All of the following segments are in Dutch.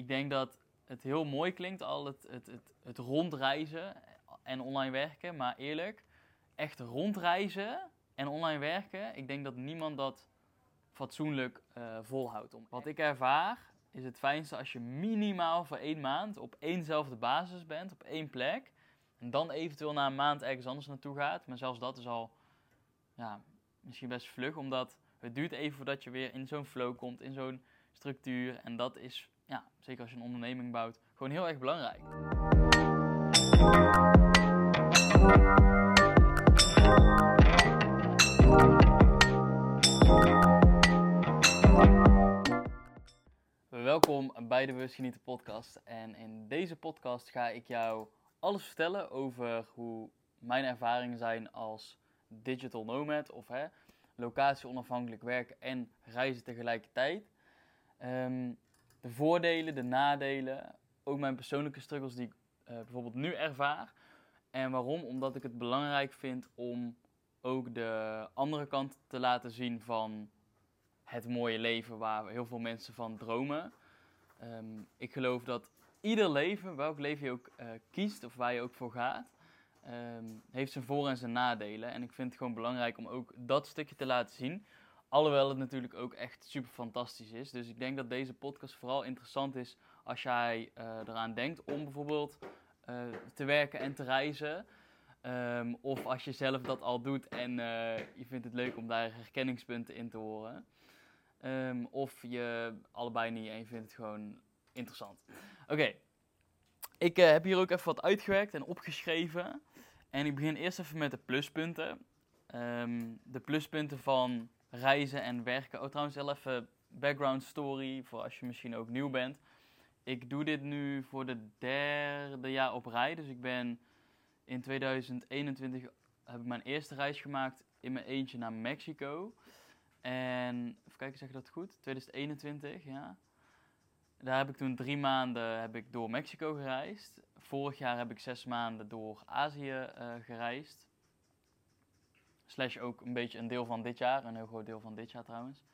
ik denk dat het heel mooi klinkt, al het, het, het, rondreizen en online werken. Maar eerlijk, echt rondreizen en online werken, ik denk dat niemand dat fatsoenlijk eh, volhoudt. Wat ik ervaar, is het fijnste als je minimaal voor één maand op éénzelfde basis bent, op één plek. En dan eventueel na een maand ergens anders naartoe gaat. Maar zelfs dat is al ja, misschien best vlug, omdat het duurt even voordat je weer in zo'n flow komt, in zo'n structuur. En dat is, ja, zeker als je een onderneming bouwt, gewoon heel erg belangrijk. Welkom bij de Bewust Genieten podcast. En in deze podcast ga ik jou alles vertellen over hoe mijn ervaringen zijn als digital nomad of hè, locatie onafhankelijk werken en reizen tegelijkertijd. Ehm, de voordelen, de nadelen, ook mijn persoonlijke struggles die ik uh, bijvoorbeeld nu ervaar. En waarom? Omdat ik het belangrijk vind om ook de andere kant te laten zien van het mooie leven waar heel veel mensen van dromen. Ehm, ik geloof dat ieder leven, welk leven je ook uh, kiest of waar je ook voor gaat, um, heeft zijn voor- en zijn nadelen. En ik vind het gewoon belangrijk om ook dat stukje te laten zien. Alhoewel het natuurlijk ook echt super fantastisch is. Dus ik denk dat deze podcast vooral interessant is als jij uh, eraan denkt om bijvoorbeeld uh, te werken en te reizen. Um, of als je zelf dat al doet en uh, je vindt het leuk om daar herkenningspunten in te horen. Um, of je allebei niet en je vindt het gewoon interessant. Oké, ik heb hier ook even wat uitgewerkt en opgeschreven. En ik begin eerst even met de pluspunten. Um, de pluspunten van reizen en werken. Oh, trouwens, wel even background story voor als je misschien ook nieuw bent. Ik doe dit nu voor de derde jaar op rij. Dus ik ben in 2021 heb ik mijn eerste reis gemaakt in mijn eentje naar Mexico. En even kijken, zeg je dat goed? 2021, ja. Daar heb ik toen drie maanden heb ik door Mexico gereisd. Vorig jaar heb ik zes maanden door Azië uh, gereisd. Slash ook een beetje een deel van dit jaar, een heel groot deel van dit jaar trouwens.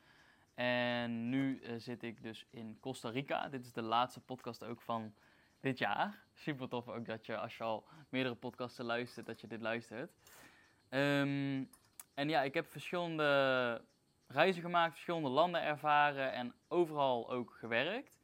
En nu uh, zit ik dus in Costa Rica. Dit is de laatste podcast ook van dit jaar. Super tof ook dat je, als je al meerdere podcasten luistert, dat je dit luistert. Um, en ja, ik heb verschillende reizen gemaakt, verschillende landen ervaren en overal ook gewerkt.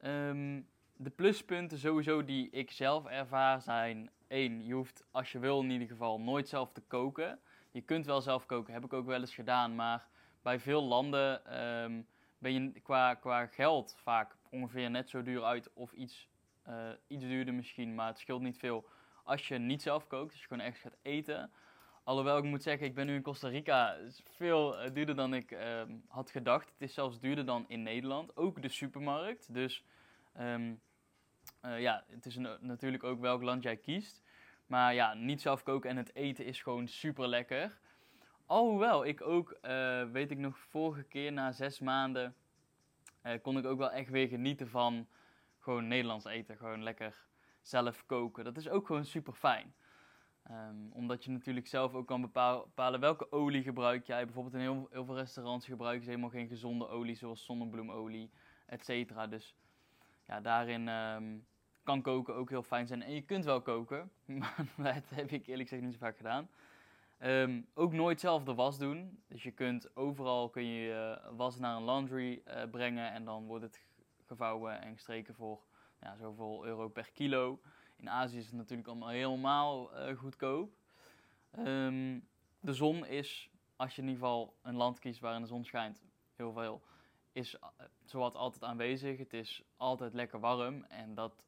Um, de pluspunten sowieso die ik zelf ervaar zijn... één, je hoeft als je wil in ieder geval nooit zelf te koken. Je kunt wel zelf koken, heb ik ook wel eens gedaan. Maar bij veel landen um, ben je qua, qua geld vaak ongeveer net zo duur uit of iets, uh, iets duurder misschien. Maar het scheelt niet veel als je niet zelf kookt, als je gewoon echt gaat eten... Alhoewel ik moet zeggen, ik ben nu in Costa Rica. Is veel uh, duurder dan ik uh, had gedacht. Het is zelfs duurder dan in Nederland. Ook de supermarkt. Dus um, uh, ja, het is natuurlijk ook welk land jij kiest. Maar ja, niet zelf koken en het eten is gewoon super lekker. Alhoewel ik ook, eh, weet ik nog, vorige keer na zes maanden kon ik ook wel echt weer genieten van gewoon Nederlands eten. Gewoon lekker zelf koken. Dat is ook gewoon super fijn. Um, omdat je natuurlijk zelf ook kan bepalen welke olie gebruik jij. Bijvoorbeeld in heel, heel veel restaurants gebruiken ze helemaal geen gezonde olie, zoals zonnebloemolie, et cetera. Dus ja, daarin um, kan koken ook heel fijn zijn. En je kunt wel koken, maar dat heb ik eerlijk gezegd niet zo vaak gedaan. Um, ook nooit zelf de was doen. Dus je kunt overal kun je uh, was naar een laundry uh, brengen en dan wordt het gevouwen en gestreken voor ja, zoveel euro per kilo. In Azië is het natuurlijk allemaal helemaal uh, goedkoop. Um, de zon is, als je in ieder geval een land kiest waarin de zon schijnt, heel veel, is zowat altijd aanwezig. Het is altijd lekker warm en dat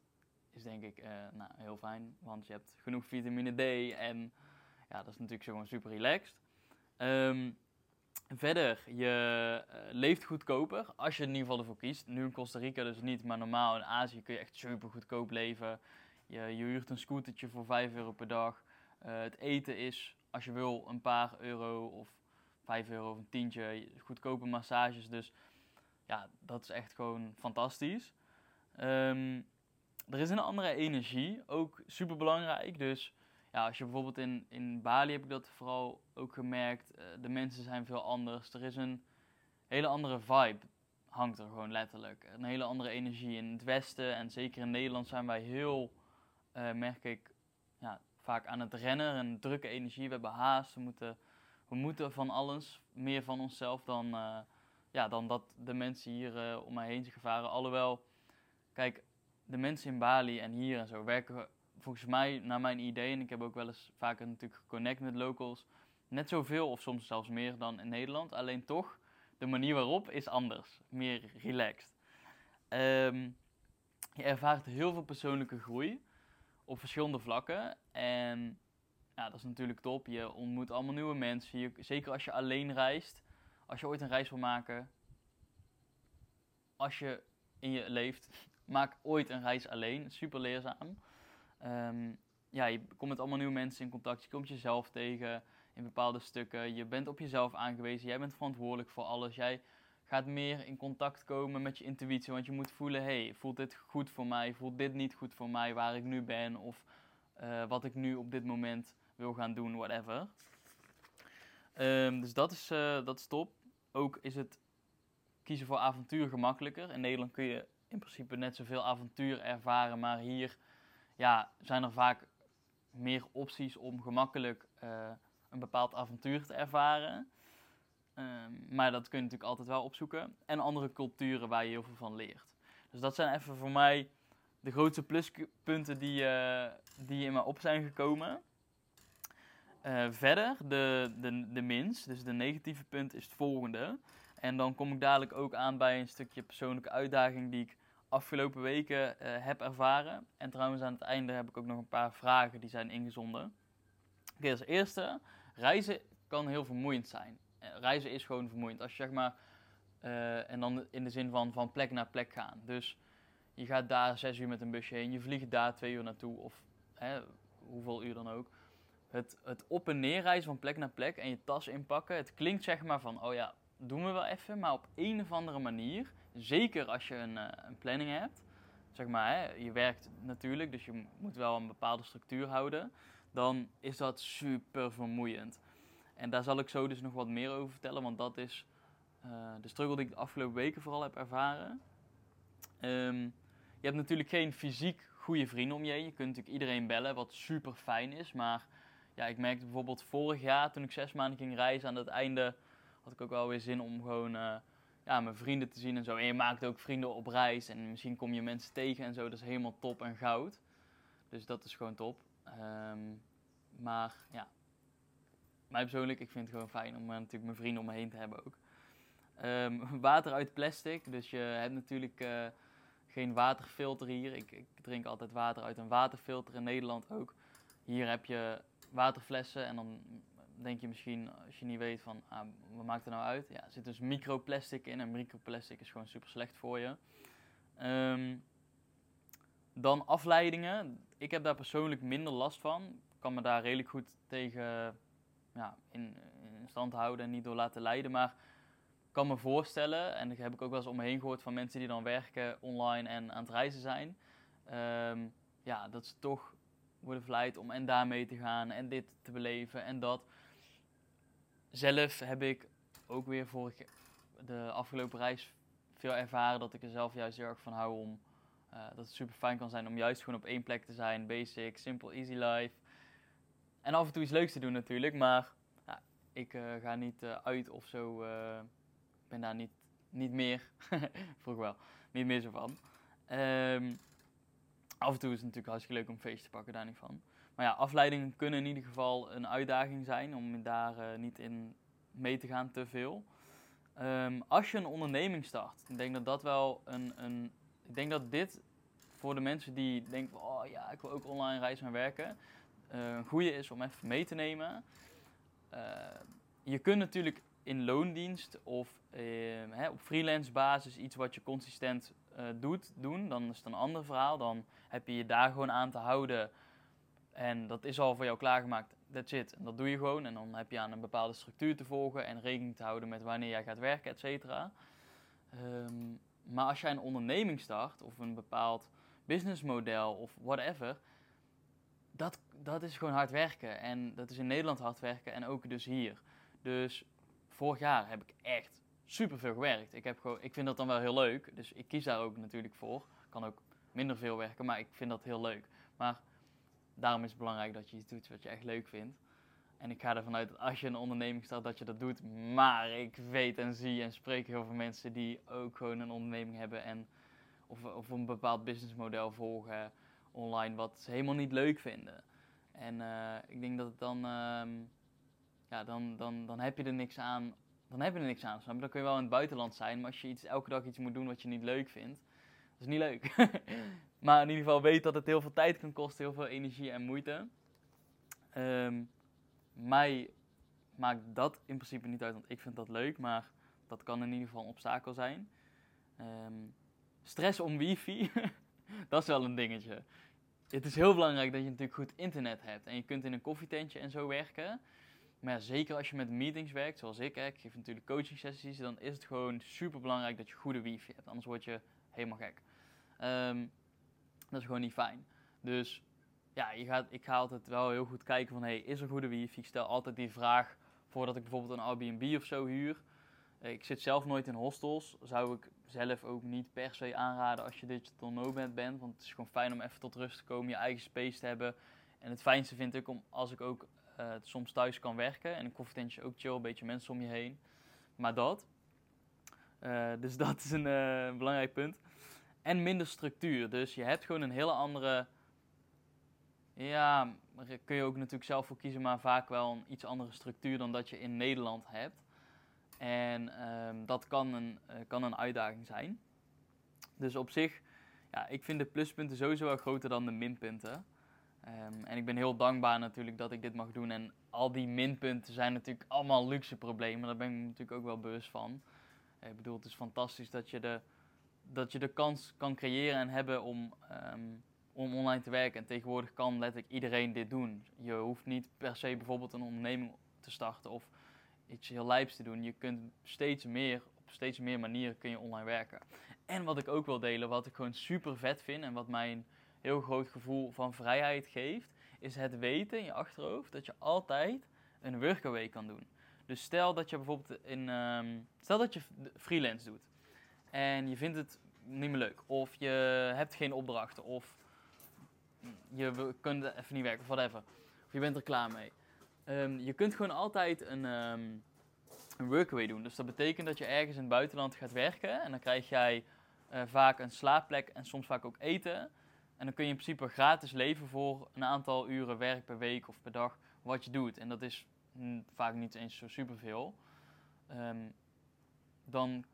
is denk ik uh, nou, heel fijn, want je hebt genoeg vitamine D en ja, dat is natuurlijk gewoon super relaxed. Um, verder, je leeft goedkoper als je in ieder geval ervoor kiest. Nu in Costa Rica dus niet, maar normaal in Azië kun je echt super goedkoop leven. Je, huurt een scootertje voor 5 euro per dag. Uh, het eten is, als je wil, een paar euro of 5 euro of een tientje. Goedkope massages. Dus ja, dat is echt gewoon fantastisch. Um, er is een andere energie, ook super belangrijk. Dus ja, als je bijvoorbeeld in, in Bali heb ik dat vooral ook gemerkt. Uh, de mensen zijn veel anders. Er is een hele andere vibe. hangt er gewoon letterlijk. Een hele andere energie in het Westen en zeker in Nederland zijn wij heel, uh, merk ik, ja, vaak aan het rennen. Een drukke energie, we hebben haast, we moeten, we moeten van alles, meer van onszelf dan, uh, ja, dan dat de mensen hier om mij heen zich gevaren. Alhoewel, kijk, de mensen in Bali en hier en zo werken volgens mij, naar mijn idee, en ik heb ook wel eens vaker natuurlijk geconnect met locals, net zoveel of soms zelfs meer dan in Nederland. Alleen toch, de manier waarop is anders, meer relaxed. Um, je ervaart heel veel persoonlijke groei op verschillende vlakken. En ja, dat is natuurlijk top. Je ontmoet allemaal nieuwe mensen. Je, zeker als je alleen reist. Als je ooit een reis wil maken. Als je in je leeft, maak ooit een reis alleen. Super leerzaam. Um, ja, je komt met allemaal nieuwe mensen in contact. Je komt jezelf tegen in bepaalde stukken. Je bent op jezelf aangewezen. Jij bent verantwoordelijk voor alles. Jij gaat meer in contact komen met je intuïtie. Want je moet voelen, hey, voelt dit goed voor mij? Voelt dit niet goed voor mij waar ik nu ben? Of uh, wat ik nu op dit moment wil gaan doen, whatever. Um, dus dat is, uh, dat is top. Ook is het kiezen voor avontuur gemakkelijker. In Nederland kun je in principe net zoveel avontuur ervaren, maar hier ja, zijn er vaak meer opties om gemakkelijk uh, een bepaald avontuur te ervaren. Um, maar dat kun je natuurlijk altijd wel opzoeken. En andere culturen waar je heel veel van leert. Dus dat zijn even voor mij de grootste pluspunten die, uh, die in me op zijn gekomen. Uh, verder, de, de, de mins, dus de negatieve punt, is het volgende. En dan kom ik dadelijk ook aan bij een stukje persoonlijke uitdaging die ik afgelopen weken uh, heb ervaren. En trouwens aan het einde heb ik ook nog een paar vragen die zijn ingezonden. Oké, als eerste, reizen kan heel vermoeiend zijn. Reizen is gewoon vermoeiend. Als je zeg maar, uh, en dan in de zin van van plek naar plek gaan. Dus je gaat daar zes uur met een busje heen, je vliegt daar twee uur naartoe of hè, hoeveel uur dan ook. Het, het op en neer reizen van plek naar plek en je tas inpakken, het klinkt zeg maar van, oh ja, doen we wel even, maar op een of andere manier, zeker als je een, uh, een planning hebt, zeg maar, hè, je werkt natuurlijk, dus je moet wel een bepaalde structuur houden, dan is dat super vermoeiend. En daar zal ik zo dus nog wat meer over vertellen, want dat is uh, de struggle die ik de afgelopen weken vooral heb ervaren. Um, je hebt natuurlijk geen fysiek goede vrienden om je heen. Je kunt natuurlijk iedereen bellen, wat super fijn is. Maar ja, ik merkte bijvoorbeeld vorig jaar toen ik zes maanden ging reizen, aan het einde had ik ook wel weer zin om gewoon uh, mijn vrienden te zien en zo. En je maakt ook vrienden op reis en misschien kom je mensen tegen en zo. Dat is helemaal top en goud. Dus dat is gewoon top. Um, maar ja, mij persoonlijk, ik vind het gewoon fijn om uh, natuurlijk mijn vrienden om me heen te hebben ook. Um, water uit plastic, dus je hebt natuurlijk uh, geen waterfilter hier. Ik, ik, drink altijd water uit een waterfilter in Nederland ook. Hier heb je waterflessen en dan denk je misschien, als je niet weet van, ah, wat maakt er nou uit? Ja, er zit dus microplastic in en microplastic is gewoon super slecht voor je. Um, dan afleidingen. Ik heb daar persoonlijk minder last van. Ik kan me daar redelijk goed tegen ja, in, stand houden en niet door laten leiden. Maar ik kan me voorstellen, en dat heb ik ook wel eens om me heen gehoord van mensen die dan werken online en aan het reizen zijn. Um, ja, dat ze toch worden verleid om en daar mee te gaan en dit te beleven en dat. Zelf heb ik ook weer vorig, de afgelopen reis veel ervaren dat ik er zelf juist heel erg van hou om. Uh, dat het super fijn kan zijn om juist gewoon op één plek te zijn. Basic, simple, easy life. En af en toe iets leuks te doen natuurlijk, maar ik uh, ga niet uh, uit of zo. Ik ben daar niet, niet meer, vroeger wel, niet meer zo van. Um, af en toe is het natuurlijk hartstikke leuk om feest te pakken, daar niet van. Ja, afleidingen kunnen in ieder geval een uitdaging zijn om daar uh, niet in mee te gaan te veel. Um, als je een onderneming start, ik denk dat dat wel een, een. Ik denk dat dit voor de mensen die denken: oh ja, ik wil ook online reizen en werken. Uh, een goede is om even mee te nemen. Uh, je kunt natuurlijk in loondienst of hè, op freelance basis iets wat je consistent doet, doen, dan is het een ander verhaal. Dan heb je je daar gewoon aan te houden en dat is al voor jou klaargemaakt. That's it. En dat doe je gewoon. En dan heb je aan een bepaalde structuur te volgen en rekening te houden met wanneer jij gaat werken, et cetera. Um, maar als jij een onderneming start of een bepaald businessmodel of whatever, dat, dat is gewoon hard werken. En dat is in Nederland hard werken en ook dus hier. Dus vorig jaar heb ik echt super veel gewerkt. Ik, heb gewoon, ik vind dat dan wel heel leuk, dus ik kies daar ook natuurlijk voor. Ik kan ook minder veel werken, maar ik vind dat heel leuk. Maar daarom is het belangrijk dat je iets doet wat je echt leuk vindt. En ik ga ervan uit dat als je een onderneming start, dat je dat doet. Maar ik weet en zie en spreek heel veel mensen die ook gewoon een onderneming hebben en of, of een bepaald businessmodel volgen online wat ze helemaal niet leuk vinden. En uh, ik denk dat het dan, uh, ja, dan, dan, dan heb je er niks aan. Dan heb je er niks aan. Dan kun je wel in het buitenland zijn, maar als je iets, elke dag iets moet doen wat je niet leuk vindt, dat is niet leuk. maar in ieder geval weet dat het heel veel tijd kan kosten, heel veel energie en moeite. Um, mij maakt dat in principe niet uit, want ik vind dat leuk, maar dat kan in ieder geval een obstakel zijn. Um, stress om wifi, dat is wel een dingetje. Het is heel belangrijk dat je natuurlijk goed internet hebt en je kunt in een koffietentje en zo werken. Maar zeker als je met meetings werkt, zoals ik, ik geef natuurlijk coaching sessies, dan is het gewoon super belangrijk dat je goede wifi hebt, anders word je helemaal gek. Um, dat is gewoon niet fijn. Dus ja, je gaat, ik ga altijd wel heel goed kijken van, hey, is er goede wifi? Ik stel altijd die vraag voordat ik bijvoorbeeld een Airbnb of zo huur. Ik zit zelf nooit in hostels. Zou ik zelf ook niet per se aanraden als je digital nomad bent. Want het is gewoon fijn om even tot rust te komen, je eigen space te hebben. En het fijnste vind ik om als ik ook uh, soms thuis kan werken. En een koffietentje ook chill, een beetje mensen om je heen. Maar dat. Uh, dus dat is een belangrijk punt. En minder structuur. Dus je hebt gewoon een hele andere ja, daar kun je ook natuurlijk zelf voor kiezen, maar vaak wel een iets andere structuur dan dat je in Nederland hebt. En um, dat kan een, uh, kan een uitdaging zijn. Dus op zich, ja, ik vind de pluspunten sowieso wel groter dan de minpunten. Um, en ik ben heel dankbaar natuurlijk dat ik dit mag doen. En al die minpunten zijn natuurlijk allemaal luxe problemen. Daar ben ik natuurlijk ook wel bewust van. Ik bedoel, het is fantastisch dat je de, dat je de kans kan creëren en hebben om um, om online te werken. En tegenwoordig kan letterlijk iedereen dit doen. Je hoeft niet per se bijvoorbeeld een onderneming te starten of iets heel lijps te doen. Je kunt steeds meer, op steeds meer manieren kun je online werken. En wat ik ook wil delen, wat ik gewoon super vet vind en wat mij een heel groot gevoel van vrijheid geeft, is het weten in je achterhoofd dat je altijd een workaway kan doen. Dus stel dat je bijvoorbeeld in, um, stel dat je freelance doet en je vindt het niet meer leuk, of je hebt geen opdrachten, of je kunt even niet werken of whatever. Of je bent er klaar mee. Um, je kunt gewoon altijd een, um, een workaway doen. Dus dat betekent dat je ergens in het buitenland gaat werken. En dan krijg jij uh, vaak een slaapplek en soms vaak ook eten. En dan kun je in principe gratis leven voor een aantal uren werk per week of per dag wat je doet. En dat is vaak niet eens zo superveel. Um, dan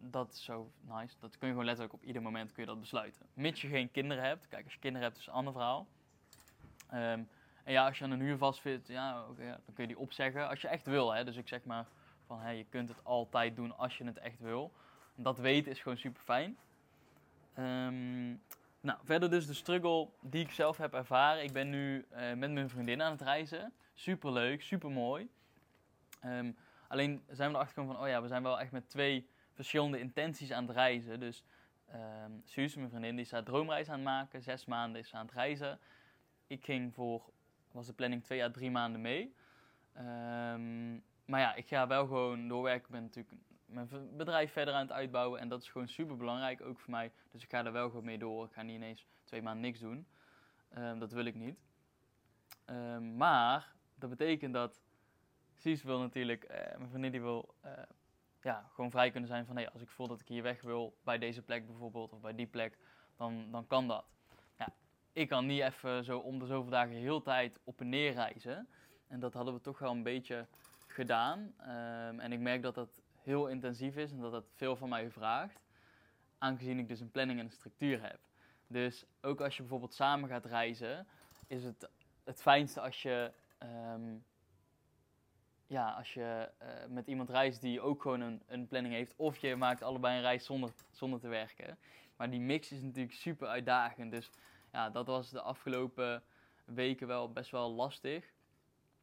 dat is zo nice. Dat kun je gewoon letterlijk op ieder moment kun je dat besluiten. Mits je geen kinderen hebt. Kijk, als je kinderen hebt is een ander verhaal. Um, en ja, als je aan een huur vastzit, ja, ja, dan kun je die opzeggen als je echt wil. Hè. Dus ik zeg maar van, hey, je kunt het altijd doen als je het echt wil. Dat weten is gewoon super fijn. Um, nou, verder dus de struggle die ik zelf heb ervaren. Ik ben nu uh, met mijn vriendin aan het reizen. Super leuk, super mooi. Um, alleen zijn we erachter gekomen van, oh ja, we zijn wel echt met twee verschillende intenties aan het reizen. Dus um, Suus, mijn vriendin, die is haar droomreis aan het maken. Zes maanden is ze aan het reizen. Ik ging voor, was de planning twee à drie maanden mee. Um, maar ja, ik ga wel gewoon doorwerken. Ik ben natuurlijk mijn bedrijf verder aan het uitbouwen. En dat is gewoon super belangrijk, ook voor mij. Dus ik ga er wel gewoon mee door. Ik ga niet ineens twee maanden niks doen. Um, dat wil ik niet. maar dat betekent dat Suus wil natuurlijk, uh, mijn vriendin die wil uh, ja, gewoon vrij kunnen zijn van hey, als ik voel dat ik hier weg wil, bij deze plek bijvoorbeeld, of bij die plek, dan, dan kan dat. Ja, ik kan niet even zo om de zoveel dagen heel tijd op en neer reizen. En dat hadden we toch wel een beetje gedaan. Um, en ik merk dat dat heel intensief is en dat dat veel van mij vraagt. Aangezien ik dus een planning en een structuur heb. Dus ook als je bijvoorbeeld samen gaat reizen, is het het fijnste als je um, ja, als je uh, met iemand reist die ook gewoon een, een, planning heeft, of je maakt allebei een reis zonder, zonder te werken. Maar die mix is natuurlijk super uitdagend. Dus ja, dat was de afgelopen weken wel best wel lastig.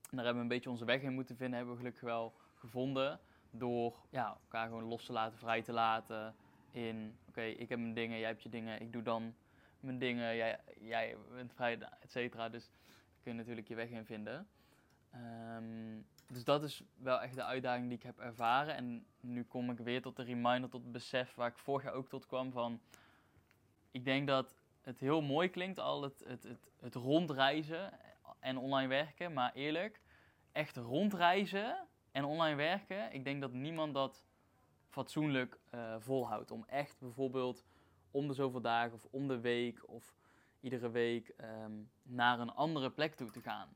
En daar hebben we een beetje onze weg in moeten vinden, hebben we gelukkig wel gevonden. Door ja, elkaar gewoon los te laten, vrij te laten. In oké, ik heb mijn dingen, jij hebt je dingen, ik doe dan mijn dingen, jij, jij bent vrij, et cetera. Dus daar kun je natuurlijk je weg in vinden. Um, dus dat is wel echt de uitdaging die ik heb ervaren. En nu kom ik weer tot de reminder, tot het besef waar ik vorig jaar ook tot kwam van... Ik denk dat het heel mooi klinkt, al het, het, het, het rondreizen en online werken. Maar eerlijk, echt rondreizen en online werken, ik denk dat niemand dat fatsoenlijk uh, volhoudt. Om echt bijvoorbeeld om de zoveel dagen of om de week of iedere week ehm, naar een andere plek toe te gaan.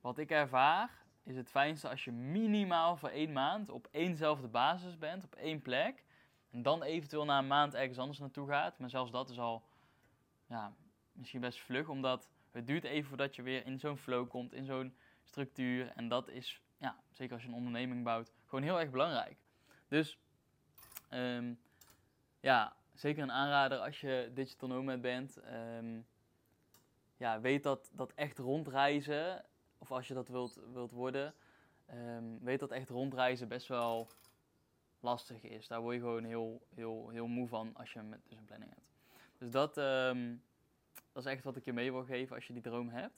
Wat ik ervaar is het fijnste als je minimaal voor één maand op éénzelfde basis bent, op één plek. En dan eventueel na een maand ergens anders naartoe gaat. Maar zelfs dat is al ja, misschien best vlug, omdat het duurt even voordat je weer in zo'n flow komt, in zo'n structuur. En dat is, ja, zeker als je een onderneming bouwt, gewoon heel erg belangrijk. Dus ehm, ja, zeker een aanrader als je digital nomad bent. Um, ja, weet dat, dat echt rondreizen, of als je dat wilt, wilt worden, um, weet dat echt rondreizen best wel lastig is. Daar word je gewoon heel, heel, heel moe van als je met, dus een planning hebt. Dus dat, um, dat is echt wat ik je mee wil geven als je die droom hebt.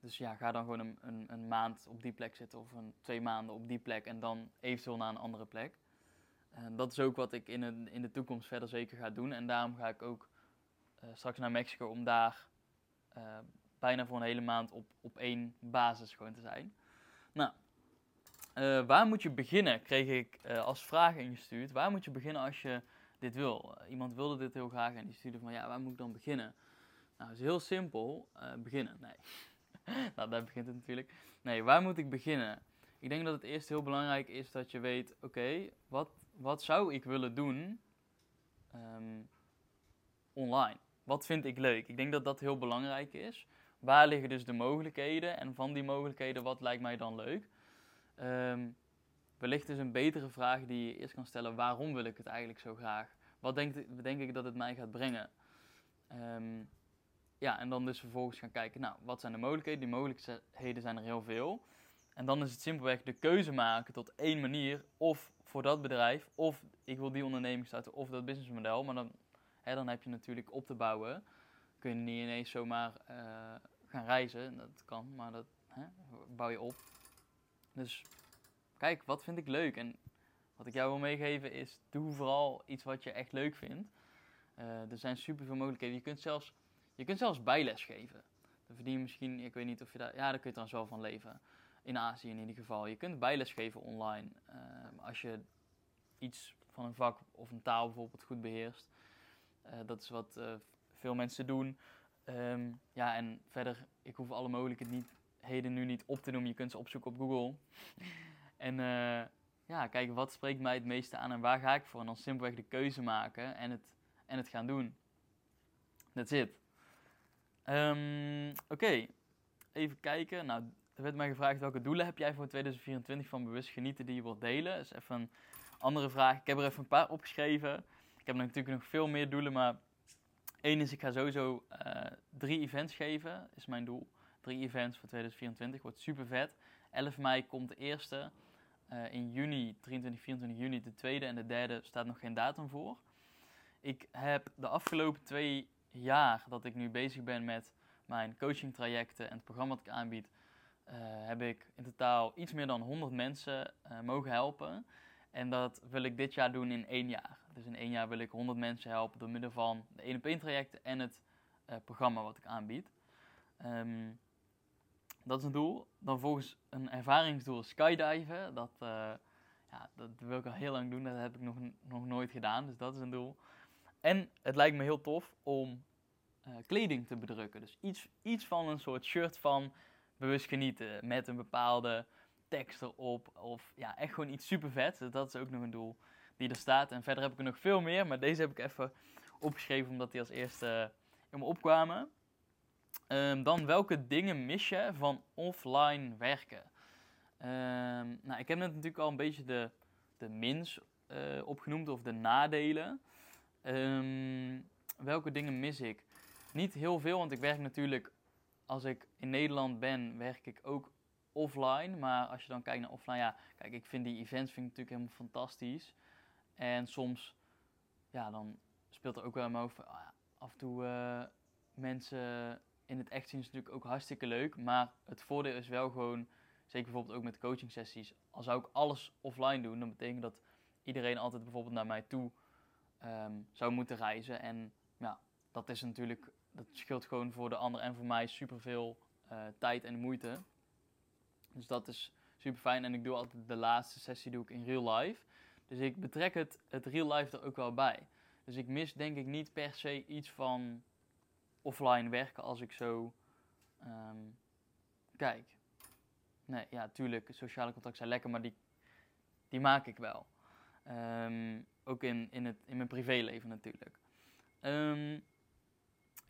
Dus ja, ga dan gewoon een, een, een, maand op die plek zitten of een, twee maanden op die plek en dan eventueel naar een andere plek. En dat is ook wat ik in, een, in de toekomst verder zeker ga doen. En daarom ga ik ook uh, straks naar Mexico om daar uh, bijna voor een hele maand op, op één basis gewoon te zijn. Nou, uh, waar moet je beginnen? Kreeg ik als vraag ingestuurd. Waar moet je beginnen als je dit wil? iemand wilde dit heel graag en die stuurde van ja, waar moet ik dan beginnen? Nou, het is heel simpel. beginnen. Nee. nou, daar begint het natuurlijk. Nee, waar moet ik beginnen? Ik denk dat het eerst heel belangrijk is dat je weet: oké, wat, wat zou ik willen doen um, online? Wat vind ik leuk? Ik denk dat dat heel belangrijk is. Waar liggen dus de mogelijkheden? En van die mogelijkheden, wat lijkt mij dan leuk? Um, wellicht is een betere vraag die je eerst kan stellen: waarom wil ik het eigenlijk zo graag? Wat denk, denk ik dat het mij gaat brengen? Um, ja, en dan dus vervolgens gaan kijken, nou, wat zijn de mogelijkheden? Die mogelijkheden zijn er heel veel. En dan is het simpelweg de keuze maken tot één manier, of voor dat bedrijf, of ik wil die onderneming starten, of dat businessmodel. Maar dan, hè, dan heb je natuurlijk op te bouwen. Kun je niet ineens zomaar uh, gaan reizen, dat kan, maar dat hè, bouw je op. Dus kijk, wat vind ik leuk? En wat ik jou wil meegeven is, doe vooral iets wat je echt leuk vindt. Uh, er zijn superveel mogelijkheden. Je kunt zelfs je kunt zelfs bijles geven. Dan verdien je misschien, ik weet niet of je daar, ja, daar kun je trouwens wel van leven. In Azië in ieder geval. Je kunt bijles geven online. Ehm, als je iets van een vak of een taal bijvoorbeeld goed beheerst. Uh, dat is wat veel mensen doen. Um, ja, en verder, ik hoef alle mogelijkheden nu niet op te noemen. Je kunt ze opzoeken op Google. en uh, ja, kijken wat spreekt mij het meeste aan en waar ga ik voor. En dan simpelweg de keuze maken en het, en het gaan doen. That's it. Um, Oké, even kijken. Nou, er werd mij gevraagd welke doelen heb jij voor 2024 van bewust genieten die je wilt delen. Dat is even een andere vraag. Ik heb er even een paar opgeschreven. Ik heb natuurlijk nog veel meer doelen, maar één is ik ga sowieso uh, drie events geven, is mijn doel. Drie events voor 2024, wordt super vet. 11 mei komt de eerste. Uh, in juni, 23, 24 juni de tweede en de derde staat nog geen datum voor. Ik heb de afgelopen twee jaar dat ik nu bezig ben met mijn coaching trajecten en het programma dat ik aanbied, uh, heb ik in totaal iets meer dan 100 mensen mogen helpen. En dat wil ik dit jaar doen in één jaar. Dus in één jaar wil ik 100 mensen helpen door middel van de 1 op 1 trajecten en het uh, programma wat ik aanbied. Um, dat is een doel. Dan volgens een ervaringsdoel skydiven. Dat, ja, dat wil ik al heel lang doen. Dat heb ik nog, nog nooit gedaan. Dus dat is een doel. En het lijkt me heel tof om uh, kleding te bedrukken. Dus iets, iets van een soort shirt van bewust genieten. Met een bepaalde tekst erop. Of ja, echt gewoon iets super vet. Dat is ook nog een doel die er staat. En verder heb ik er nog veel meer. Maar deze heb ik even opgeschreven omdat die als eerste in me opkwamen. Um, dan welke dingen mis je van offline werken? Um, nou, ik heb net natuurlijk al een beetje de, de mins uh, opgenoemd of de nadelen. Um, welke dingen mis ik? Niet heel veel, want ik werk natuurlijk, als ik in Nederland ben, werk ik ook offline. Maar als je dan kijkt naar offline, ja, kijk, ik vind die events vind ik natuurlijk helemaal fantastisch. En soms, ja, dan speelt er ook wel in mijn hoofd, ah, af en toe uh, mensen in het echt zien is natuurlijk ook hartstikke leuk. Maar het voordeel is wel gewoon, zeker bijvoorbeeld ook met coaching sessies, al zou ik alles offline doen, dan betekent dat iedereen altijd bijvoorbeeld naar mij toe ehm, zou moeten reizen. En ja, dat is natuurlijk, dat scheelt gewoon voor de ander en voor mij superveel uh, tijd en moeite. Dus dat is super fijn. En ik doe altijd de laatste sessie doe ik in real life. Dus ik betrek het, het real life er ook wel bij. Dus ik mis denk ik niet per se iets van offline werken als ik zo ehm, kijk. Nee, ja, tuurlijk, sociale contacten zijn lekker, maar die, die maak ik wel. Ehm, ook in, in, het, in mijn privéleven natuurlijk. Ehm,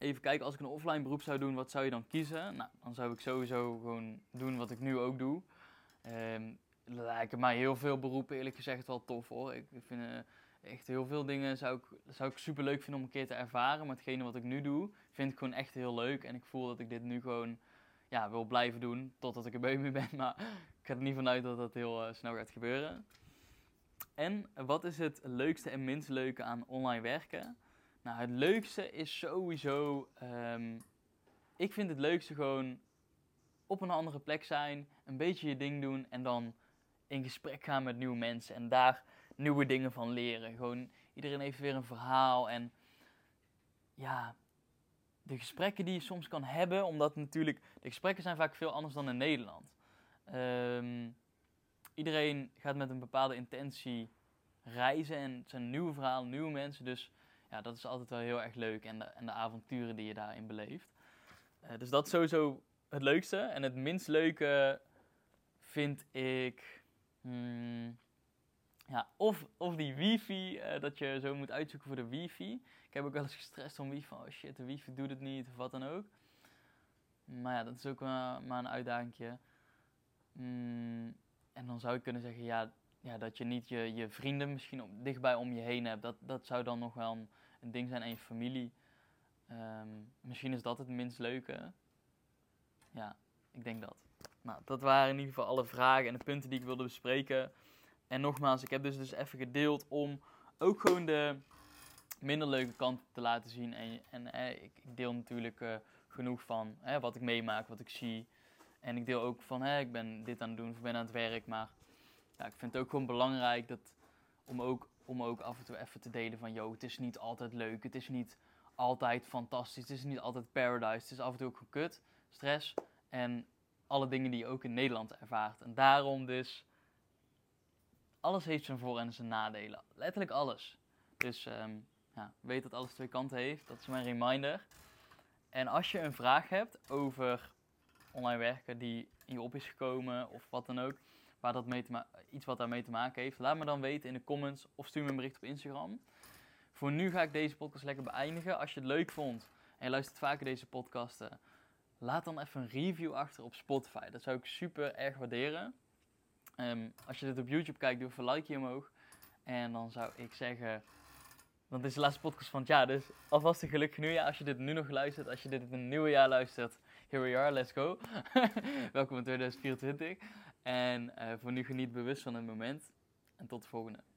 even kijken, als ik een offline beroep zou doen, wat zou je dan kiezen? Nou, dan zou ik sowieso gewoon doen wat ik nu ook doe. Um, lijken mij heel veel beroepen eerlijk gezegd wel tof hoor. Ik vind uh, echt heel veel dingen zou ik, zou ik super leuk vinden om een keer te ervaren. Maar hetgene wat ik nu doe, vind ik gewoon echt heel leuk. En ik voel dat ik dit nu gewoon ja, wil blijven doen totdat ik er bij mee ben. Maar ik ga er niet vanuit dat dat heel uh, snel gaat gebeuren. En wat is het leukste en minst leuke aan online werken? Nou, het leukste is sowieso. Um, ik vind het leukste gewoon op een andere plek zijn, een beetje je ding doen en dan in gesprek gaan met nieuwe mensen en daar nieuwe dingen van leren. Gewoon iedereen heeft weer een verhaal en ja, de gesprekken die je soms kan hebben, omdat natuurlijk de gesprekken zijn vaak veel anders dan in Nederland. Um, iedereen gaat met een bepaalde intentie reizen en het zijn nieuwe verhalen, nieuwe mensen, dus ja, dat is altijd wel heel erg leuk en de, en de avonturen die je daarin beleeft. Uh, dus dat is sowieso het leukste. En het minst leuke vind ik. Hmm, ja, of, of die wifi, uh, dat je zo moet uitzoeken voor de wifi. Ik heb ook wel eens gestrest om wifi. Oh shit, de wifi doet het niet of wat dan ook. Maar ja, dat is ook maar, een uitdaging. Hmm, en dan zou ik kunnen zeggen, ja, ja, dat je niet je, je vrienden misschien dichtbij om je heen hebt. Dat, dat zou dan nog wel een ding zijn en je familie. Um, misschien is dat het minst leuke. Ja, ik denk dat. Nou, dat waren in ieder geval alle vragen en de punten die ik wilde bespreken. En nogmaals, ik heb dus, dus even gedeeld om ook gewoon de minder leuke kant te laten zien. En, en eh, ik, ik, deel natuurlijk uh, genoeg van eh, wat ik meemaak, wat ik zie. En ik deel ook van, ik ben dit aan het doen, of ben aan het werk. Maar ja, ik vind het ook gewoon belangrijk dat, om, ook, om ook af en toe even te delen van, yo, het is niet altijd leuk. Het is niet altijd fantastisch. Het is niet altijd paradise. Het is af en toe ook gekut, stress en alle dingen die je ook in Nederland ervaart. En daarom dus, alles heeft zijn voor- en zijn nadelen. Letterlijk alles. Dus um, ja, weet dat alles twee kanten heeft. Dat is mijn reminder. En als je een vraag hebt over online werken die in je op is gekomen of wat dan ook, waar dat mee te iets wat daarmee te maken heeft, laat me dan weten in de comments of stuur me een bericht op Instagram. Voor nu ga ik deze podcast lekker beëindigen. Als je het leuk vond en je luistert vaker deze podcasten, laat dan even een review achter op Spotify. Dat zou ik super erg waarderen. Um, als je dit op YouTube kijkt, doe even een likeje omhoog. En dan zou ik zeggen, want dit is de laatste podcast van het jaar, dus alvast een gelukkig nieuwjaar als je dit nu nog luistert. Als je dit in het nieuwe jaar luistert, here we are, let's go. Welkom in 2024. En uh, voor nu geniet bewust van het moment. En tot de volgende.